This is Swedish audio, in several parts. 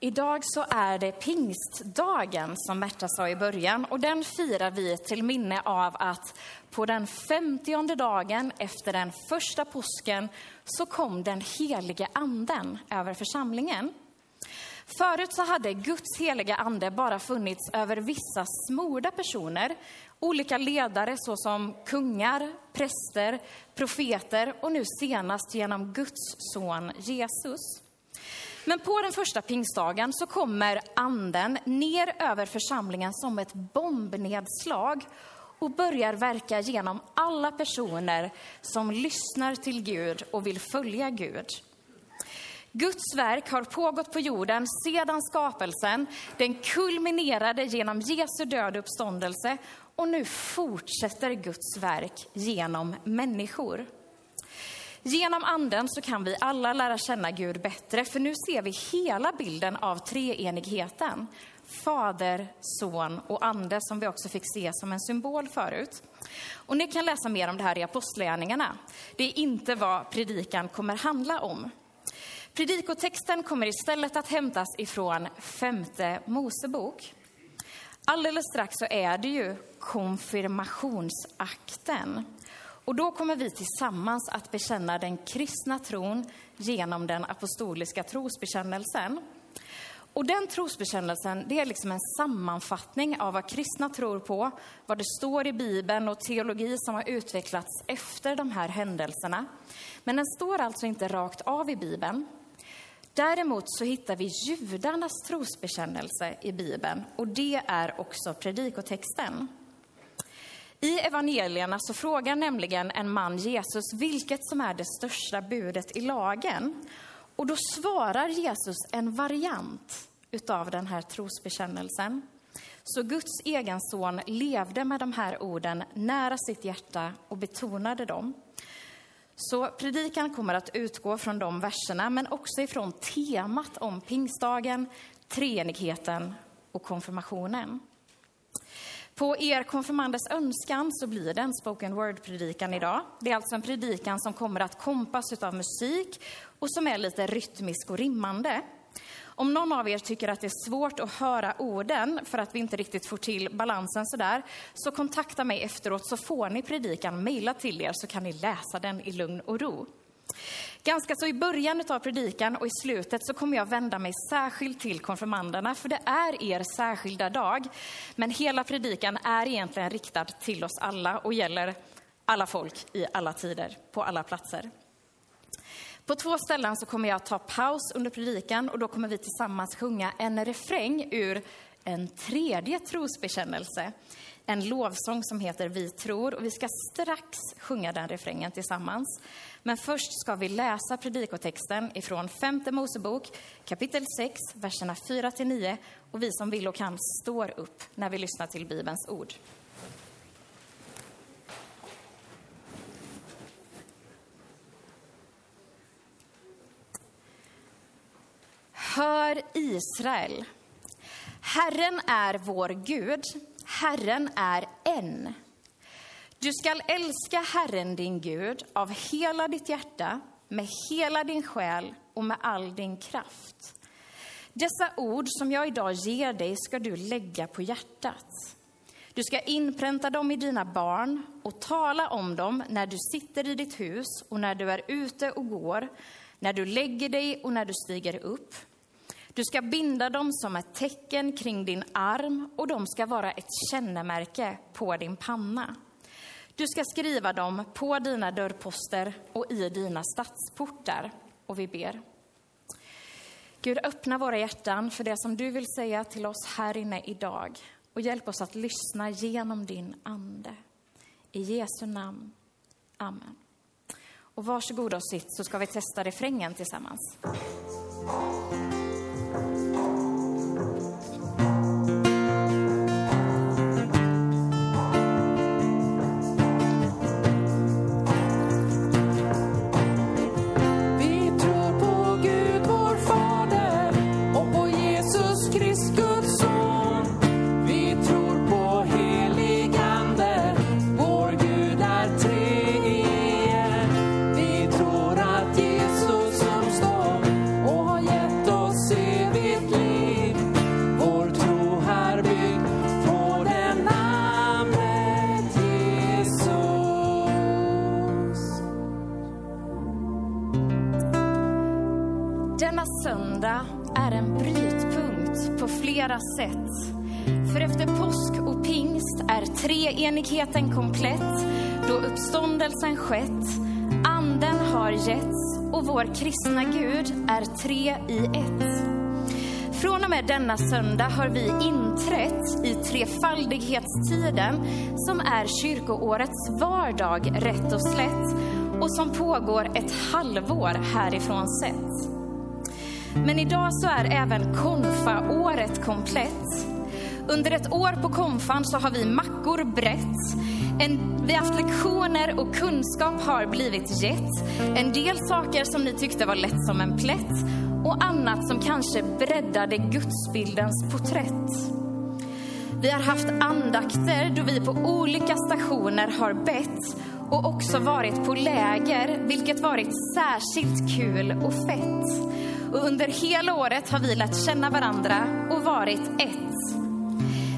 Idag så är det pingstdagen som Märta sa i början och den firar vi till minne av att på den femtionde dagen efter den första påsken så kom den helige anden över församlingen. Förut så hade Guds heliga ande bara funnits över vissa smorda personer, olika ledare såsom kungar, präster, profeter och nu senast genom Guds son Jesus. Men på den första pingstdagen så kommer anden ner över församlingen som ett bombnedslag och börjar verka genom alla personer som lyssnar till Gud och vill följa Gud. Guds verk har pågått på jorden sedan skapelsen. Den kulminerade genom Jesu död och uppståndelse och nu fortsätter Guds verk genom människor. Genom anden så kan vi alla lära känna Gud bättre, för nu ser vi hela bilden av treenigheten. Fader, son och ande som vi också fick se som en symbol förut. Och ni kan läsa mer om det här i Apostlagärningarna. Det är inte vad predikan kommer handla om. Predikotexten kommer istället att hämtas ifrån femte Mosebok. Alldeles strax så är det ju konfirmationsakten. Och då kommer vi tillsammans att bekänna den kristna tron genom den apostoliska trosbekännelsen. Och den trosbekännelsen, det är liksom en sammanfattning av vad kristna tror på, vad det står i Bibeln och teologi som har utvecklats efter de här händelserna. Men den står alltså inte rakt av i Bibeln. Däremot så hittar vi judarnas trosbekännelse i Bibeln och det är också predikotexten. I evangelierna så frågar nämligen en man Jesus vilket som är det största budet i lagen. Och då svarar Jesus en variant utav den här trosbekännelsen. Så Guds egen son levde med de här orden nära sitt hjärta och betonade dem. Så predikan kommer att utgå från de verserna, men också ifrån temat om pingstdagen, treenigheten och konfirmationen. På er konfirmanders önskan så blir det en spoken word-predikan idag. Det är alltså en predikan som kommer att kompas av musik och som är lite rytmisk och rimmande. Om någon av er tycker att det är svårt att höra orden för att vi inte riktigt får till balansen sådär, så kontakta mig efteråt så får ni predikan mejlad till er så kan ni läsa den i lugn och ro. Ganska så i början av predikan och i slutet så kommer jag vända mig särskilt till konfirmanderna, för det är er särskilda dag. Men hela predikan är egentligen riktad till oss alla och gäller alla folk i alla tider, på alla platser. På två ställen så kommer jag att ta paus under predikan och då kommer vi tillsammans sjunga en refräng ur en tredje trosbekännelse. En lovsång som heter Vi tror och vi ska strax sjunga den refrängen tillsammans. Men först ska vi läsa predikotexten ifrån femte Mosebok kapitel 6, verserna 4 till 9 och vi som vill och kan står upp när vi lyssnar till Bibelns ord. Hör Israel. Herren är vår Gud, Herren är en. Du skall älska Herren din Gud av hela ditt hjärta, med hela din själ och med all din kraft. Dessa ord som jag idag ger dig ska du lägga på hjärtat. Du ska inpränta dem i dina barn och tala om dem när du sitter i ditt hus och när du är ute och går, när du lägger dig och när du stiger upp. Du ska binda dem som ett tecken kring din arm och de ska vara ett kännemärke på din panna. Du ska skriva dem på dina dörrposter och i dina stadsportar. Och vi ber. Gud, öppna våra hjärtan för det som du vill säga till oss här inne idag. Och hjälp oss att lyssna genom din ande. I Jesu namn. Amen. Och varsågoda och sitt så ska vi testa refrängen tillsammans. Denna söndag är en brytpunkt på flera sätt. För efter påsk och pingst är treenigheten komplett då uppståndelsen skett, anden har getts och vår kristna Gud är tre i ett. Från och med denna söndag har vi inträtt i trefaldighetstiden som är kyrkoårets vardag rätt och slätt och som pågår ett halvår härifrån sett. Men idag så är även konfa-året komplett. Under ett år på konfan så har vi mackor brett. En, vi har haft lektioner och kunskap har blivit gett. En del saker som ni tyckte var lätt som en plätt och annat som kanske breddade gudsbildens porträtt. Vi har haft andakter då vi på olika stationer har bett och också varit på läger, vilket varit särskilt kul och fett. Och under hela året har vi lärt känna varandra och varit ett.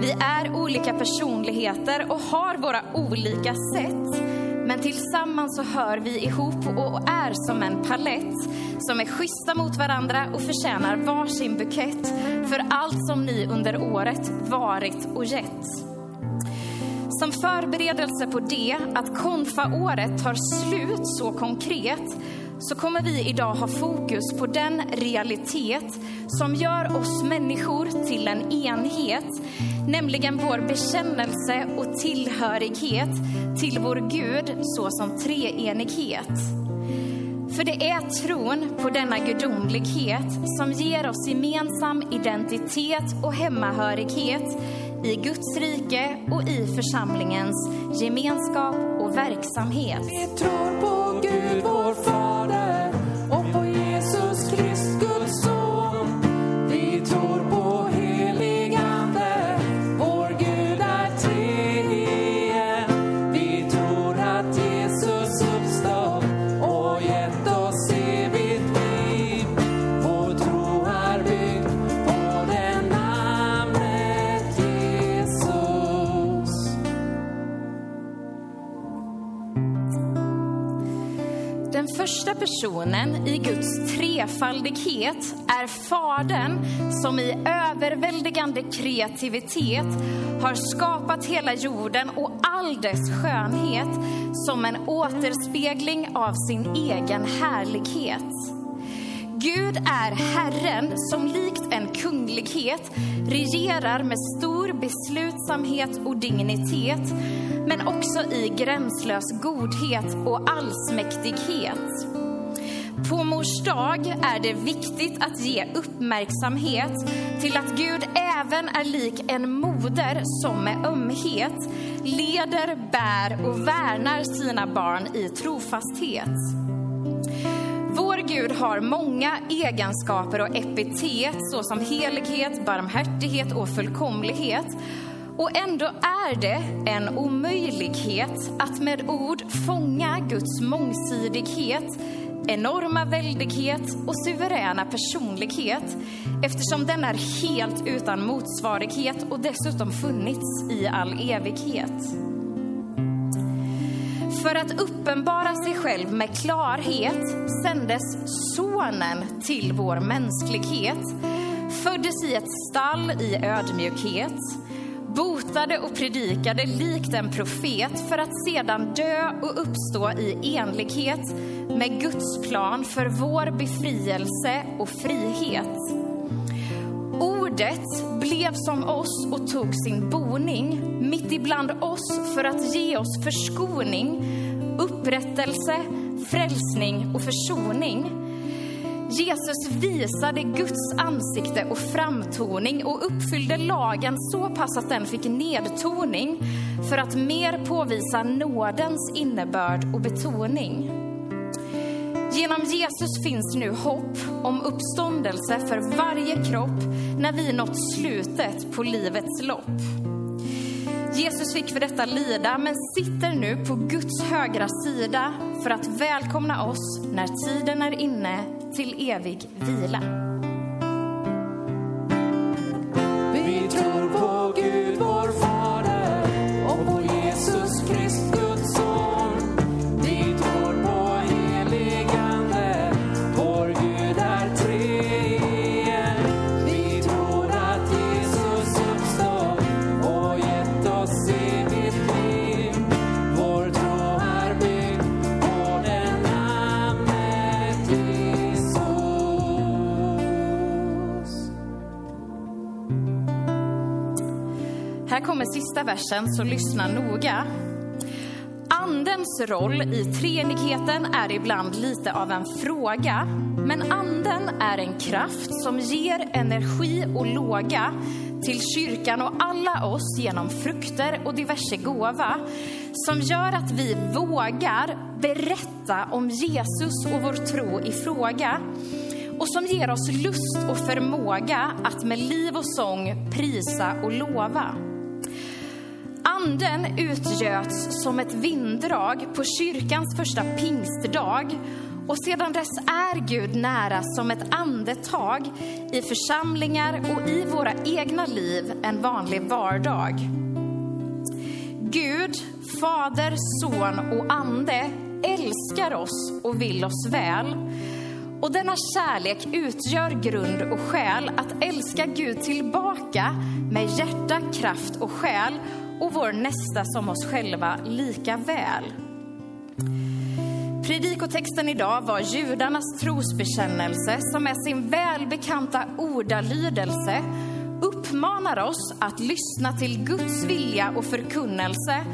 Vi är olika personligheter och har våra olika sätt. Men tillsammans så hör vi ihop och är som en palett som är schyssta mot varandra och förtjänar varsin bukett för allt som ni under året varit och gett. Som förberedelse på det, att konfa-året tar slut så konkret, så kommer vi idag ha fokus på den realitet som gör oss människor till en enhet, nämligen vår bekännelse och tillhörighet till vår Gud såsom treenighet. För det är tron på denna gudomlighet som ger oss gemensam identitet och hemmahörighet i Guds rike och i församlingens gemenskap och verksamhet. Sonen i Guds trefaldighet är Fadern som i överväldigande kreativitet har skapat hela jorden och all dess skönhet som en återspegling av sin egen härlighet. Gud är Herren som likt en kunglighet regerar med stor beslutsamhet och dignitet, men också i gränslös godhet och allsmäktighet. På mors dag är det viktigt att ge uppmärksamhet till att Gud även är lik en moder som med ömhet leder, bär och värnar sina barn i trofasthet. Vår Gud har många egenskaper och epitet såsom helighet, barmhärtighet och fullkomlighet. Och ändå är det en omöjlighet att med ord fånga Guds mångsidighet, enorma väldighet och suveräna personlighet eftersom den är helt utan motsvarighet och dessutom funnits i all evighet. För att uppenbara sig själv med klarhet sändes Sonen till vår mänsklighet, föddes i ett stall i ödmjukhet, botade och predikade likt en profet för att sedan dö och uppstå i enlighet med Guds plan för vår befrielse och frihet. Ordet blev som oss och tog sin boning mitt ibland oss för att ge oss förskoning, upprättelse, frälsning och försoning. Jesus visade Guds ansikte och framtoning och uppfyllde lagen så pass att den fick nedtoning för att mer påvisa nådens innebörd och betoning. Genom Jesus finns nu hopp om uppståndelse för varje kropp när vi nått slutet på livets lopp. Jesus fick för detta lida, men sitter nu på Guds högra sida för att välkomna oss när tiden är inne till evig vila. Kommer sista versen, så lyssna noga. Andens roll i treenigheten är ibland lite av en fråga. Men anden är en kraft som ger energi och låga till kyrkan och alla oss genom frukter och diverse gåva som gör att vi vågar berätta om Jesus och vår tro i fråga och som ger oss lust och förmåga att med liv och sång prisa och lova. Anden utgöts som ett vinddrag på kyrkans första pingstdag och sedan dess är Gud nära som ett andetag i församlingar och i våra egna liv en vanlig vardag. Gud, Fader, Son och Ande älskar oss och vill oss väl. Och denna kärlek utgör grund och skäl att älska Gud tillbaka med hjärta, kraft och själ och vår nästa som oss själva lika väl. Predikotexten idag var judarnas trosbekännelse som med sin välbekanta ordalydelse uppmanar oss att lyssna till Guds vilja och förkunnelse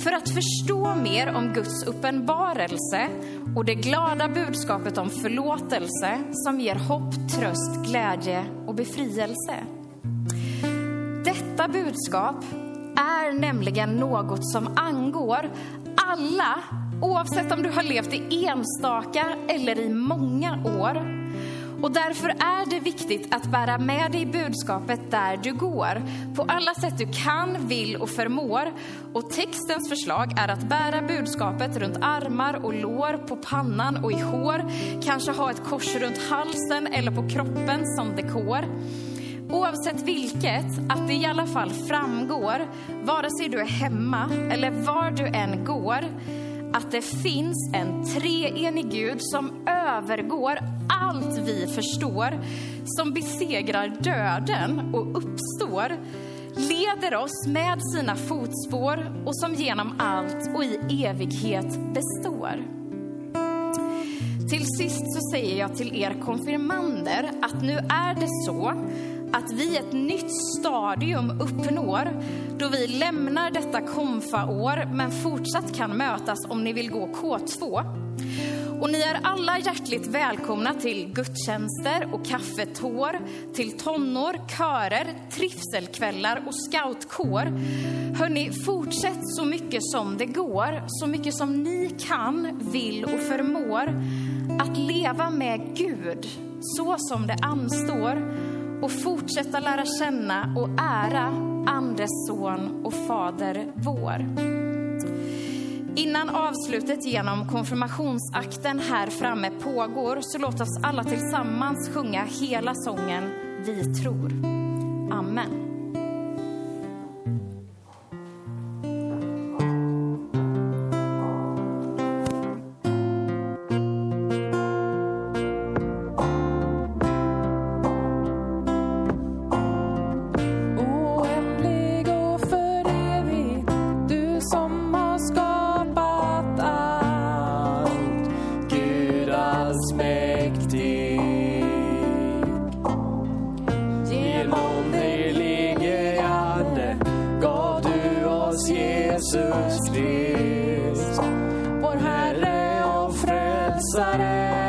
för att förstå mer om Guds uppenbarelse och det glada budskapet om förlåtelse som ger hopp, tröst, glädje och befrielse. Detta budskap är nämligen något som angår alla, oavsett om du har levt i enstaka eller i många år. Och därför är det viktigt att bära med dig budskapet där du går, på alla sätt du kan, vill och förmår. Och textens förslag är att bära budskapet runt armar och lår, på pannan och i hår, kanske ha ett kors runt halsen eller på kroppen som dekor. Oavsett vilket, att det i alla fall framgår, vare sig du är hemma eller var du än går, att det finns en treenig Gud som övergår allt vi förstår, som besegrar döden och uppstår, leder oss med sina fotspår och som genom allt och i evighet består. Till sist så säger jag till er konfirmander att nu är det så att vi ett nytt stadium uppnår då vi lämnar detta konfaår men fortsatt kan mötas om ni vill gå K2. Och ni är alla hjärtligt välkomna till gudstjänster och kaffetår, till tonår, körer, trivselkvällar och scoutkår. Hörni, fortsätt så mycket som det går, så mycket som ni kan, vill och förmår att leva med Gud så som det anstår och fortsätta lära känna och ära Andes son och Fader vår. Innan avslutet genom konfirmationsakten här framme pågår så låt oss alla tillsammans sjunga hela sången Vi tror. Amen. outsider.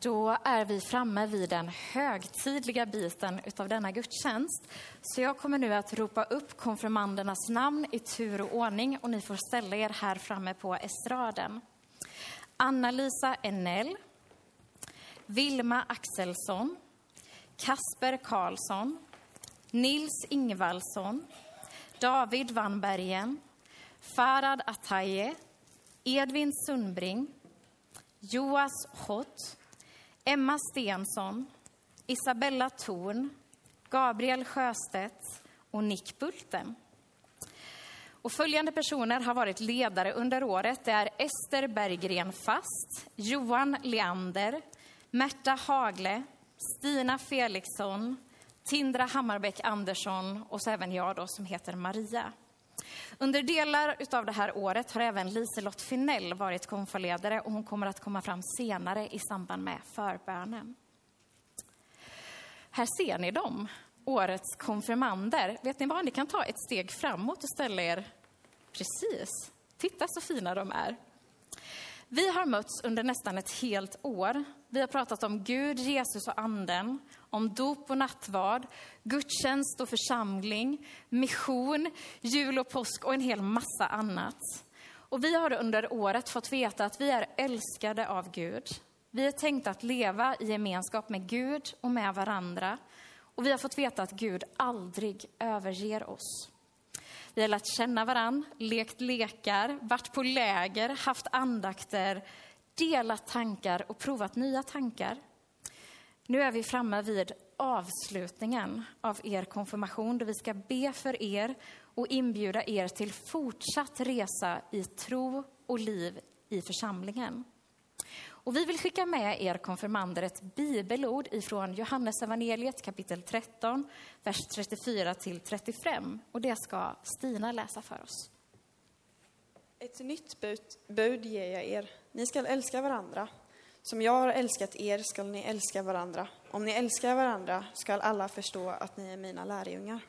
Då är vi framme vid den högtidliga biten utav denna gudstjänst. Så jag kommer nu att ropa upp konfirmandernas namn i tur och ordning och ni får ställa er här framme på estraden. Anna-Lisa Enell, Vilma Axelsson, Kasper Karlsson, Nils Ingvallsson, David Vanbergen, Farad Ataye, Edvin Sundbring, Joas Hott, Emma Stensson, Isabella Thorn, Gabriel Sjöstedt och Nick Bulten. Och följande personer har varit ledare under året. Det är Ester Berggren Fast, Johan Leander, Märta Hagle, Stina Felixson, Tindra Hammarbäck Andersson och så även jag då som heter Maria. Under delar av det här året har även Liselott Finell varit konfaledare och hon kommer att komma fram senare i samband med förbönen. Här ser ni dem, årets konfirmander. Vet ni vad, ni kan ta ett steg framåt och ställa er precis. Titta så fina de är. Vi har mötts under nästan ett helt år. Vi har pratat om Gud, Jesus och anden, om dop och nattvard, gudstjänst och församling, mission, jul och påsk och en hel massa annat. Och vi har under året fått veta att vi är älskade av Gud. Vi är tänkta att leva i gemenskap med Gud och med varandra. Och vi har fått veta att Gud aldrig överger oss. Vi har lärt känna varann, lekt lekar, varit på läger, haft andakter, delat tankar och provat nya tankar. Nu är vi framme vid avslutningen av er konfirmation då vi ska be för er och inbjuda er till fortsatt resa i tro och liv i församlingen. Och vi vill skicka med er konfirmander ett bibelord ifrån Johannes evangeliet kapitel 13, vers 34 till 35. Och det ska Stina läsa för oss. Ett nytt bud, bud ger jag er. Ni skall älska varandra. Som jag har älskat er skall ni älska varandra. Om ni älskar varandra skall alla förstå att ni är mina lärjungar.